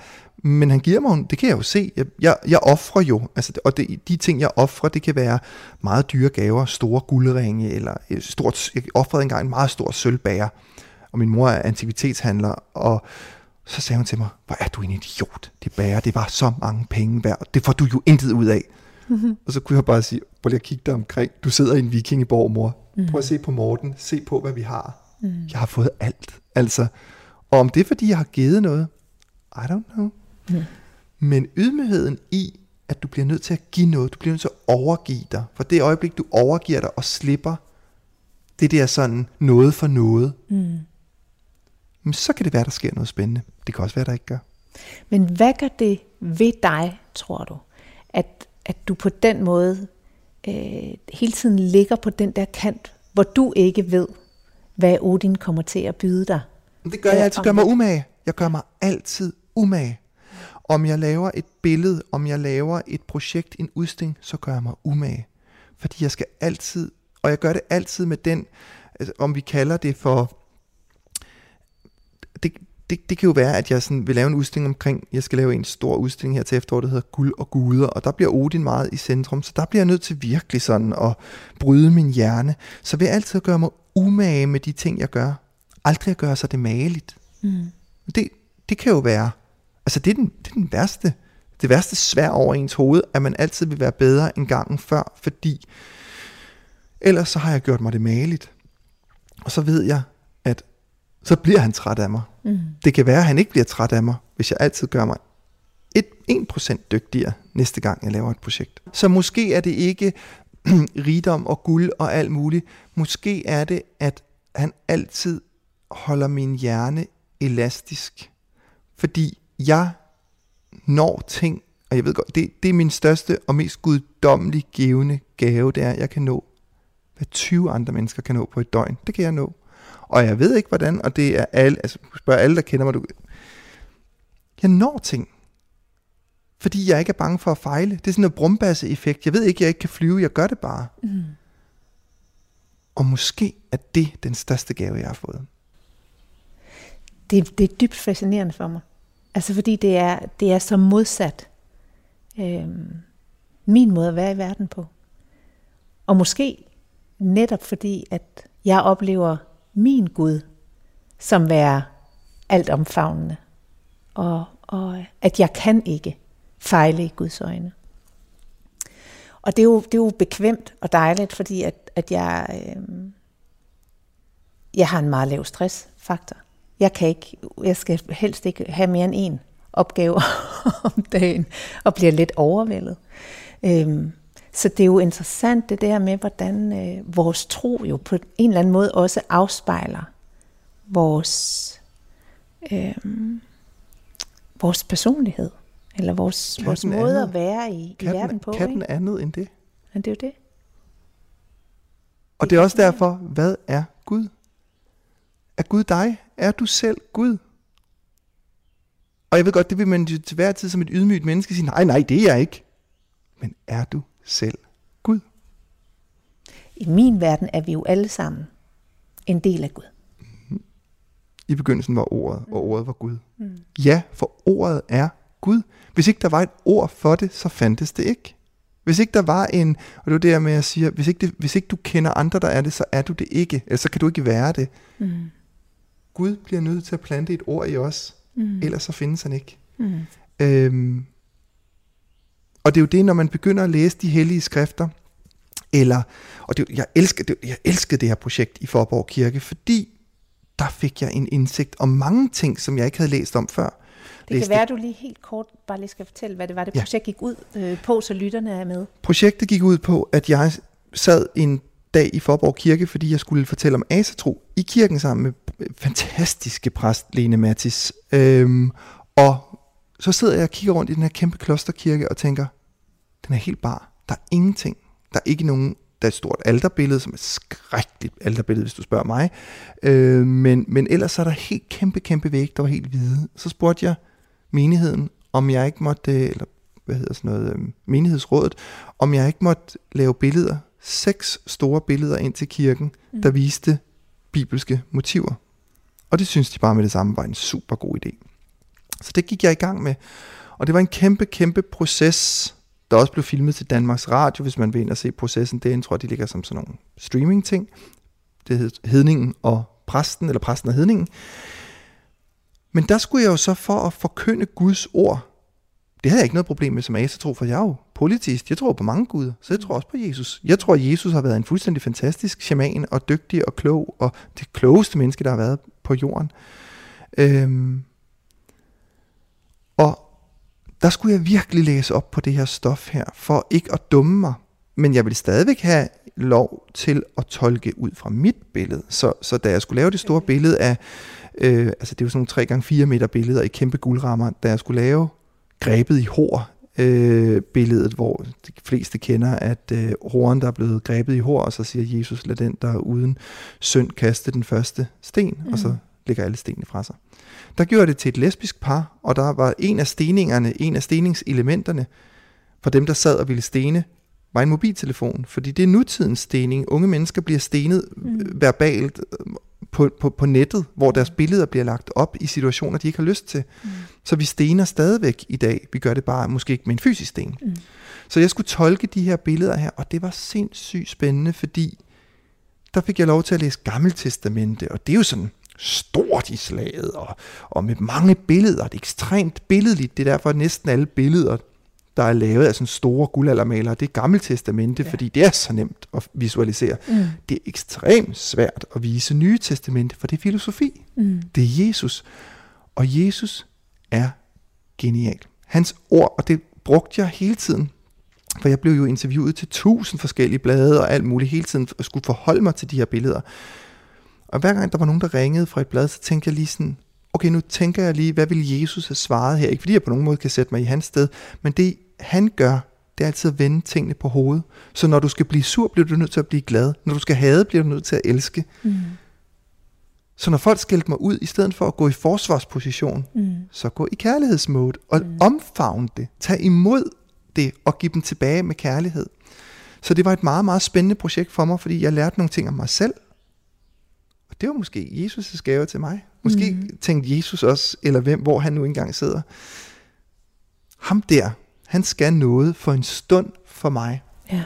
men han giver mig, det kan jeg jo se, jeg, jeg, jeg offrer jo, altså, og det, de ting, jeg offrer, det kan være meget dyre gaver, store guldringe, eller et stort, jeg offrede engang en meget stor sølvbager, og min mor er antikvitetshandler, og så sagde hun til mig, hvor er du en idiot, det bager, det var så mange penge værd, det får du jo intet ud af. Mm-hmm. Og så kunne jeg bare sige, prøv lige at kigge dig omkring, du sidder i en vikingeborg, mor, Mm. Prøv at se på Morten, se på, hvad vi har. Mm. Jeg har fået alt. Altså, og om det er, fordi jeg har givet noget, I don't know. Mm. Men ydmygheden i, at du bliver nødt til at give noget, du bliver nødt til at overgive dig. For det øjeblik, du overgiver dig og slipper, det der sådan noget for noget, mm. men så kan det være, der sker noget spændende. Det kan også være, der ikke gør. Men hvad gør det ved dig, tror du, at, at du på den måde øh, hele tiden ligger på den der kant, hvor du ikke ved, hvad Odin kommer til at byde dig. Det gør jeg øh, altid. gør mig umage. Jeg gør mig altid umage. Om jeg laver et billede, om jeg laver et projekt, en udstilling, så gør jeg mig umage. Fordi jeg skal altid, og jeg gør det altid med den, altså, om vi kalder det for, det, det, kan jo være, at jeg sådan vil lave en udstilling omkring, jeg skal lave en stor udstilling her til efteråret, der hedder Guld og Guder, og der bliver Odin meget i centrum, så der bliver jeg nødt til virkelig sådan at bryde min hjerne. Så vil jeg altid gøre mig umage med de ting, jeg gør. Aldrig at gøre sig det mageligt. Mm. Det, det kan jo være, altså det er, den, det er den værste, det værste svær over ens hoved, at man altid vil være bedre end gangen før, fordi ellers så har jeg gjort mig det mageligt. Og så ved jeg, så bliver han træt af mig. Mm. Det kan være, at han ikke bliver træt af mig, hvis jeg altid gør mig et, 1% dygtigere næste gang, jeg laver et projekt. Så måske er det ikke rigdom og guld og alt muligt. Måske er det, at han altid holder min hjerne elastisk. Fordi jeg når ting, og jeg ved godt, det, det er min største og mest guddommelig givende gave, det er, at jeg kan nå, hvad 20 andre mennesker kan nå på et døgn. Det kan jeg nå. Og jeg ved ikke hvordan, og det er alle, altså spørg alle, der kender mig, du, jeg når ting. Fordi jeg ikke er bange for at fejle. Det er sådan noget brumbasse-effekt. Jeg ved ikke, jeg ikke kan flyve, jeg gør det bare. Mm. Og måske er det den største gave, jeg har fået. det, det er dybt fascinerende for mig. Altså fordi det er, det er så modsat øh, min måde at være i verden på. Og måske netop fordi, at jeg oplever min Gud som være alt omfavnende. Og, og at jeg kan ikke fejle i Guds øjne. Og det er jo, det er jo bekvemt og dejligt, fordi at, at jeg, øh, jeg har en meget lav stressfaktor. Jeg kan ikke, jeg skal helst ikke have mere end en opgave om dagen, og bliver lidt overvældet. Øh, så det er jo interessant det der med, hvordan øh, vores tro jo på en eller anden måde også afspejler vores, øh, vores personlighed, eller vores, vores måde andet, at være i, i verden på. Kan den andet end det? Men det er jo det. Og det er også derfor, hvad er Gud? Er Gud dig? Er du selv Gud? Og jeg ved godt, det vil man til hver tid som et ydmygt menneske sige, nej, nej, det er jeg ikke. Men er du selv Gud? I min verden er vi jo alle sammen en del af Gud. Mm-hmm. I begyndelsen var ordet, og ordet var Gud. Mm. Ja, for ordet er Gud. Hvis ikke der var et ord for det, så fandtes det ikke. Hvis ikke der var en, og det er det med at sige, hvis ikke, det, hvis ikke du kender andre, der er det, så er du det ikke. Eller så kan du ikke være det. Mm. Gud bliver nødt til at plante et ord i os, mm. ellers så findes han ikke. Mm. Øhm, og det er jo det, når man begynder at læse de hellige skrifter, eller, og det, jeg, elsker, det, jeg elskede det her projekt i Forborg Kirke, fordi der fik jeg en indsigt om mange ting, som jeg ikke havde læst om før. Det kan være, at du lige helt kort bare lige skal fortælle, hvad det var, det projekt ja. gik ud øh, på, så lytterne er med. Projektet gik ud på, at jeg sad en dag i Forborg Kirke, fordi jeg skulle fortælle om asatro i kirken sammen med fantastiske præst Lene Mattis. Øhm, og så sidder jeg og kigger rundt i den her kæmpe klosterkirke og tænker, den er helt bar. Der er ingenting. Der er ikke nogen der er et stort alterbillede, som er et skrækkeligt alterbillede, hvis du spørger mig. Øh, men, men ellers er der helt kæmpe, kæmpe væg, der var helt hvide. Så spurgte jeg menigheden, om jeg ikke måtte, eller hvad hedder sådan noget, øh, menighedsrådet, om jeg ikke måtte lave billeder, seks store billeder ind til kirken, mm. der viste bibelske motiver. Og det synes de bare med det samme var en super god idé. Så det gik jeg i gang med. Og det var en kæmpe, kæmpe proces, der også blev filmet til Danmarks Radio, hvis man vil ind og se processen derinde, tror jeg, de ligger som sådan nogle streaming-ting. Det hed Hedningen og Præsten, eller Præsten og Hedningen. Men der skulle jeg jo så for at forkynde Guds ord, det havde jeg ikke noget problem med som asatro, for jeg er jo politist. Jeg tror på mange guder, så jeg tror også på Jesus. Jeg tror, at Jesus har været en fuldstændig fantastisk shaman og dygtig og klog, og det klogeste menneske, der har været på jorden. Øhm, der skulle jeg virkelig læse op på det her stof her, for ikke at dumme mig. Men jeg vil stadigvæk have lov til at tolke ud fra mit billede. Så, så da jeg skulle lave det store billede af, øh, altså det er jo sådan nogle 3x4 meter billeder i kæmpe guldrammer, da jeg skulle lave grebet i hår, øh, billedet, hvor de fleste kender, at øh, horen, der er blevet grebet i hår, og så siger Jesus, lad den, der er uden synd, kaste den første sten, mm. og så lægger alle stenene fra sig. Der gjorde det til et lesbisk par, og der var en af steningerne, en af steningselementerne, for dem, der sad og ville stene, var en mobiltelefon. Fordi det er nutidens stening. Unge mennesker bliver stenet mm. verbalt øh, på, på, på nettet, hvor deres billeder bliver lagt op i situationer, de ikke har lyst til. Mm. Så vi stener stadigvæk i dag. Vi gør det bare måske ikke med en fysisk sten. Mm. Så jeg skulle tolke de her billeder her, og det var sindssygt spændende, fordi der fik jeg lov til at læse Gammeltestamente, og det er jo sådan stort i slaget, og, og med mange billeder. Det er ekstremt billedligt. Det er derfor, at næsten alle billeder, der er lavet af sådan store guldaldermalere, det er gammeltestamente, ja. fordi det er så nemt at visualisere. Mm. Det er ekstremt svært at vise nye testamente, for det er filosofi. Mm. Det er Jesus. Og Jesus er genial. Hans ord, og det brugte jeg hele tiden, for jeg blev jo interviewet til tusind forskellige blade og alt muligt hele tiden, og skulle forholde mig til de her billeder. Og hver gang der var nogen, der ringede fra et blad, så tænkte jeg lige sådan, okay, nu tænker jeg lige, hvad vil Jesus have svaret her? Ikke fordi jeg på nogen måde kan sætte mig i hans sted, men det han gør, det er altid at vende tingene på hovedet. Så når du skal blive sur, bliver du nødt til at blive glad. Når du skal hade, bliver du nødt til at elske. Mm. Så når folk skældte mig ud, i stedet for at gå i forsvarsposition, mm. så gå i kærlighedsmode og mm. omfavne det. Tag imod det og give dem tilbage med kærlighed. Så det var et meget, meget spændende projekt for mig, fordi jeg lærte nogle ting om mig selv, det var måske Jesus' gave til mig. Måske mm. tænkte Jesus også, eller hvem, hvor han nu engang sidder. Ham der, han skal noget for en stund for mig. Ja.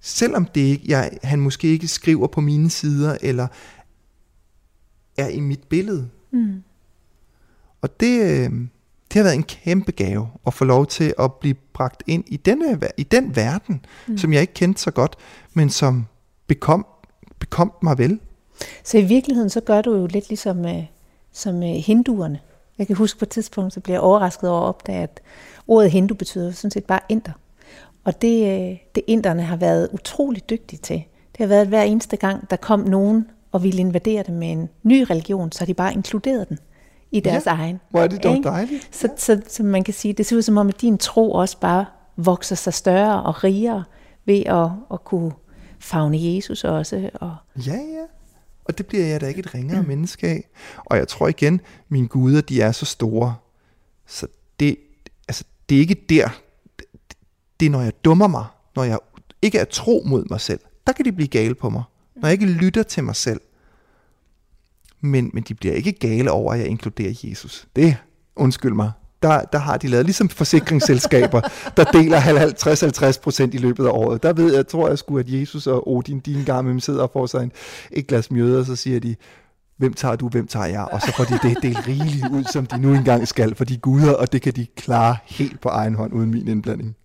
Selvom det ikke, jeg, han måske ikke skriver på mine sider, eller er i mit billede. Mm. Og det, øh, det har været en kæmpe gave at få lov til at blive bragt ind i, denne, i den verden, mm. som jeg ikke kendte så godt, men som bekom, bekom mig vel. Så i virkeligheden, så gør du jo lidt ligesom uh, som uh, hinduerne. Jeg kan huske på et tidspunkt, så bliver jeg overrasket over at opdage, at ordet hindu betyder sådan set bare inder. Og det, uh, det inderne har været utrolig dygtige til. Det har været, at hver eneste gang, der kom nogen og ville invadere dem med en ny religion, så har de bare inkluderet den i deres ja, egen. Hvor er det dog dejligt. Så, så, så man kan sige, det ser ud som om, at din tro også bare vokser sig større og rigere ved at, at kunne fagne Jesus også. Og ja, ja. Og det bliver jeg da ikke et ringere mm. menneske af. Og jeg tror igen, mine guder, de er så store. Så det, altså, det er ikke der. Det er, når jeg dummer mig. Når jeg ikke er tro mod mig selv. Der kan de blive gale på mig. Når jeg ikke lytter til mig selv. Men, men de bliver ikke gale over, at jeg inkluderer Jesus. Det, undskyld mig, der, der har de lavet, ligesom forsikringsselskaber, der deler 50-50 procent i løbet af året. Der ved jeg, tror jeg sgu, at Jesus og Odin, din gamle, sidder og får sig en, et glas mjøde, og så siger de, hvem tager du, hvem tager jeg? Og så får de det delt rigeligt ud, som de nu engang skal, for de guder, og det kan de klare helt på egen hånd, uden min indblanding.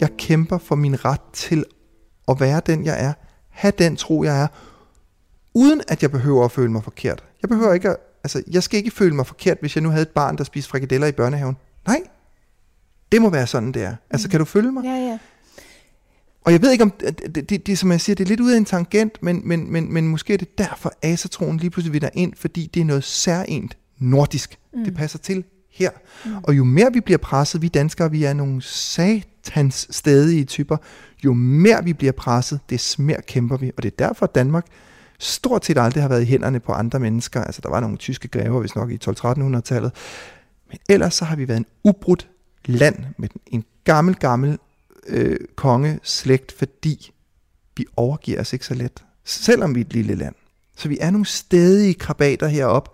Jeg kæmper for min ret til at være den, jeg er. Ha' den tro, jeg er, uden at jeg behøver at føle mig forkert. Jeg behøver ikke at, altså, jeg skal ikke føle mig forkert, hvis jeg nu havde et barn, der spiste frikadeller i børnehaven. Nej, det må være sådan, det er. Altså, kan du følge mig? Ja, ja. Og jeg ved ikke om, det, det, det, det som jeg siger, det er lidt ud af en tangent, men, men, men, men måske er det derfor, asatroen lige pludselig vil ind, fordi det er noget særligt nordisk. Mm. Det passer til her. Mm. Og jo mere vi bliver presset, vi danskere, vi er nogle satans stedige typer, jo mere vi bliver presset, des mere kæmper vi. Og det er derfor, at Danmark stort set aldrig har været i hænderne på andre mennesker. Altså, der var nogle tyske grever, hvis nok i 12-1300-tallet. Men ellers så har vi været en ubrudt land med en gammel, gammel øh, kongeslægt, fordi vi overgiver os ikke så let, selvom vi er et lille land. Så vi er nogle stedige krabater heroppe,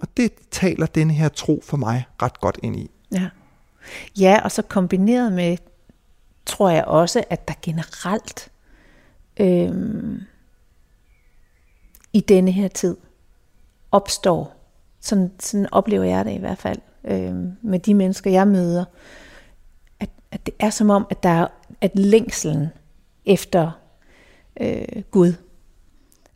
og det taler den her tro for mig ret godt ind i. Ja. Ja, og så kombineret med, tror jeg også, at der generelt øhm, i denne her tid opstår, sådan, sådan oplever jeg det i hvert fald, øh, med de mennesker, jeg møder, at, at det er som om, at der er at længselen efter øh, Gud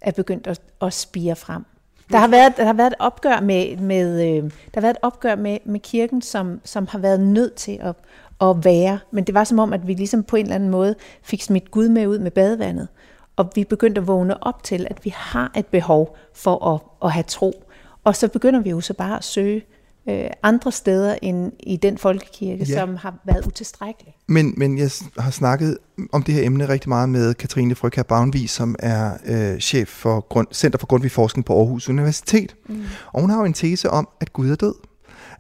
er begyndt at, at spire frem. Der har været, der har været et opgør med, med øh, der har været et opgør med, med kirken, som, som har været nødt til at, at være. Men det var som om, at vi ligesom på en eller anden måde fik smidt Gud med ud med badevandet. Og vi begyndte at vågne op til, at vi har et behov for at, at have tro. Og så begynder vi jo så bare at søge øh, andre steder end i den folkekirke, ja. som har været utilstrækkelig. Men, men jeg har snakket om det her emne rigtig meget med Katrine Frøkær Bavnvig, som er øh, chef for grund, Center for Grundtvig Forskning på Aarhus Universitet. Mm. Og hun har jo en tese om, at Gud er død.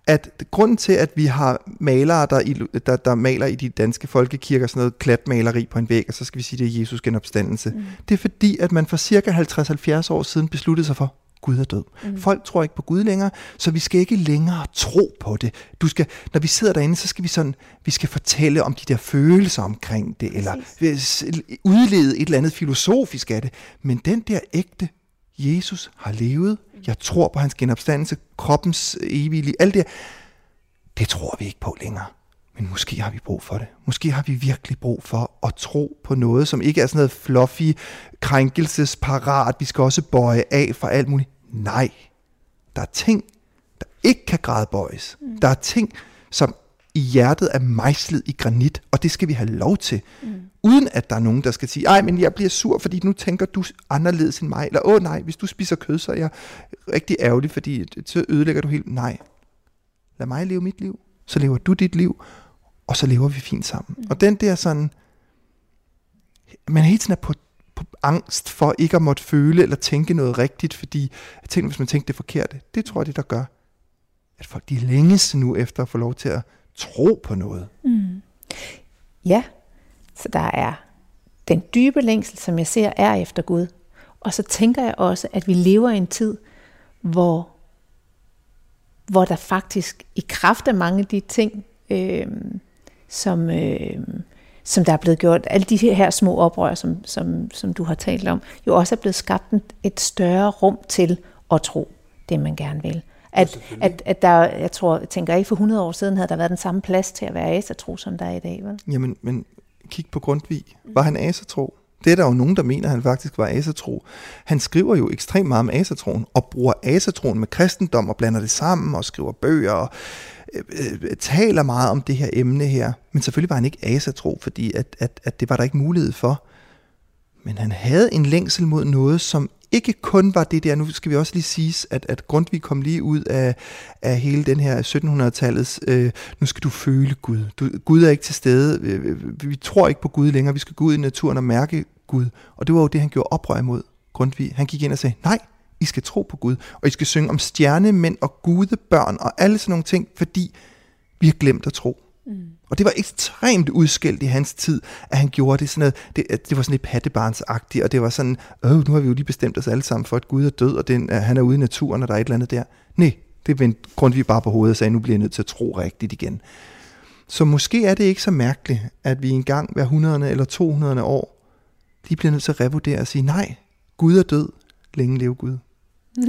At grunden til, at vi har malere, der, der, der maler i de danske folkekirker sådan noget klatmaleri på en væg, og så skal vi sige, det er Jesus genopstandelse. Mm. Det er fordi, at man for cirka 50-70 år siden besluttede sig for, Gud er død. Mm. Folk tror ikke på Gud længere, så vi skal ikke længere tro på det. Du skal, når vi sidder derinde, så skal vi sådan, vi skal fortælle om de der følelser omkring det, eller udlede et eller andet filosofisk af det. Men den der ægte Jesus har levet, jeg tror på hans genopstandelse, kroppens evige liv, alt det det tror vi ikke på længere. Men måske har vi brug for det. Måske har vi virkelig brug for at tro på noget, som ikke er sådan noget fluffy, krænkelsesparat, vi skal også bøje af for alt muligt. Nej, der er ting, der ikke kan gradbøjes. Mm. Der er ting, som i hjertet er mejslet i granit, og det skal vi have lov til. Mm. Uden at der er nogen, der skal sige, ej, men jeg bliver sur, fordi nu tænker du anderledes end mig. Eller, åh nej, hvis du spiser kød, så er jeg rigtig ærgerlig, fordi så ødelægger du helt. Nej, lad mig leve mit liv, så lever du dit liv, og så lever vi fint sammen. Mm. Og den der sådan, man hele tiden er på på angst for ikke at måtte føle eller tænke noget rigtigt, fordi jeg tænker, hvis man tænker det forkerte, det tror jeg det, der gør, at folk de længes nu efter at få lov til at tro på noget. Mm. Ja, så der er den dybe længsel, som jeg ser, er efter Gud. Og så tænker jeg også, at vi lever i en tid, hvor, hvor der faktisk i kraft af mange af de ting, øh, som, øh, som der er blevet gjort, alle de her små oprør, som, som, som du har talt om, jo også er blevet skabt et større rum til at tro det, man gerne vil. At, at, at der, jeg tror, jeg tænker ikke for 100 år siden havde der været den samme plads til at være asatro, som der er i dag, vel? Jamen, men kig på Grundtvig. Var han asatro? Det er der jo nogen, der mener, at han faktisk var asatro. Han skriver jo ekstremt meget om asatroen, og bruger asatroen med kristendom, og blander det sammen, og skriver bøger, og øh, øh, taler meget om det her emne her. Men selvfølgelig var han ikke asatro, fordi at, at, at det var der ikke mulighed for. Men han havde en længsel mod noget, som ikke kun var det der, nu skal vi også lige sige, at, at Grundtvig kom lige ud af, af hele den her 1700-tallets, øh, nu skal du føle Gud. Du, Gud er ikke til stede, vi tror ikke på Gud længere, vi skal gå ud i naturen og mærke Gud. Og det var jo det, han gjorde oprør imod Grundtvig. Han gik ind og sagde, nej, I skal tro på Gud, og I skal synge om stjernemænd og gudebørn og alle sådan nogle ting, fordi vi har glemt at tro. Mm. Og det var ekstremt udskilt i hans tid, at han gjorde det sådan noget, det, det var sådan lidt pattebarnsagtigt, og det var sådan, øh, nu har vi jo lige bestemt os alle sammen for, at Gud er død, og den, uh, han er ude i naturen, og der er et eller andet der. Nej, det vendte Grundtvig bare på hovedet og sagde, nu bliver jeg nødt til at tro rigtigt igen. Så måske er det ikke så mærkeligt, at vi engang hver 100 eller 200 år, de bliver nødt til at revurdere og sige, nej, Gud er død, længe leve Gud.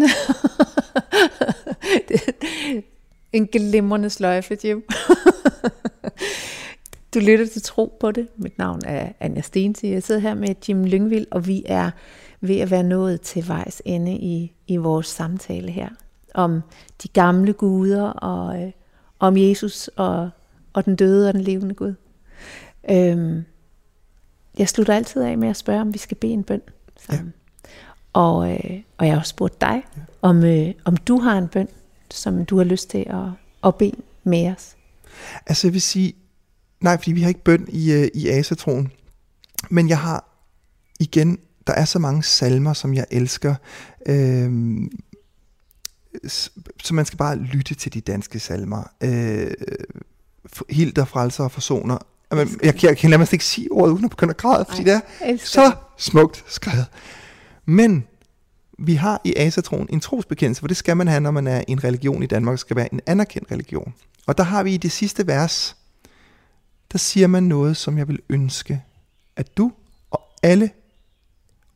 en glimrende sløjfe, Jim. du lytter til Tro på det. Mit navn er Anja Stensi. Jeg sidder her med Jim Lyngvild, og vi er ved at være nået til vejs ende i, i vores samtale her. Om de gamle guder, og øh, om Jesus, og, og den døde og den levende Gud. Øhm, jeg slutter altid af med at spørge, om vi skal bede en bøn sammen. Ja. Og, øh, og jeg har også spurgt dig, ja. om, øh, om du har en bøn, som du har lyst til at, at bede med os? Altså jeg vil sige, nej, fordi vi har ikke bøn i, uh, i asatroen. Men jeg har igen, der er så mange salmer, som jeg elsker. Øhm, så man skal bare lytte til de danske salmer. Øh, Hilder, frelser og forsoner. Jeg, jeg, jeg kan nærmest ikke sige ordet uden at begynde at græde, fordi det er så smukt skrevet. Men vi har i asatroen en trosbekendelse, for det skal man have, når man er en religion i Danmark, skal være en anerkendt religion. Og der har vi i det sidste vers, der siger man noget, som jeg vil ønske, at du og alle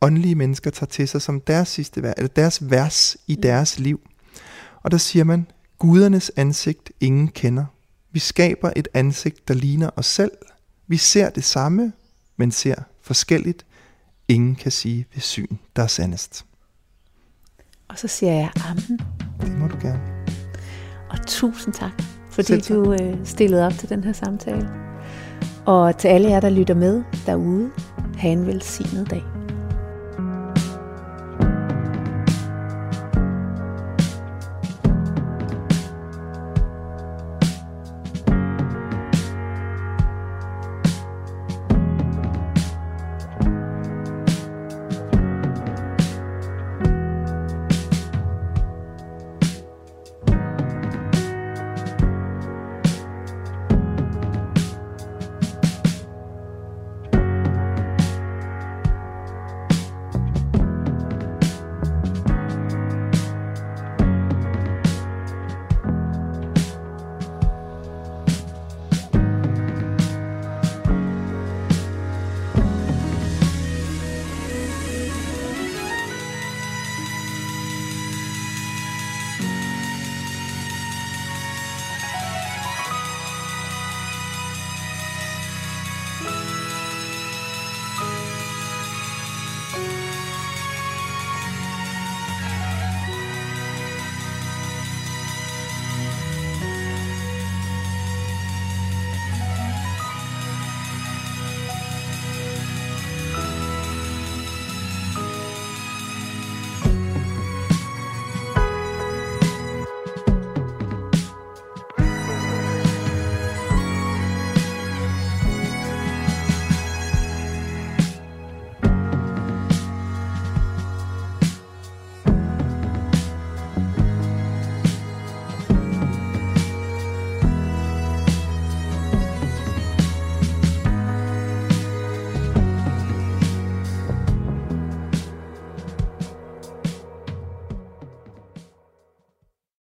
åndelige mennesker tager til sig som deres sidste vers, eller deres vers i mm. deres liv. Og der siger man, gudernes ansigt ingen kender. Vi skaber et ansigt, der ligner os selv. Vi ser det samme, men ser forskelligt. Ingen kan sige ved syn, der er sandest. Og så siger jeg amen. Det må du gerne. Og tusind tak, fordi du øh, stillede op til den her samtale. Og til alle jer, der lytter med derude, have en velsignet dag.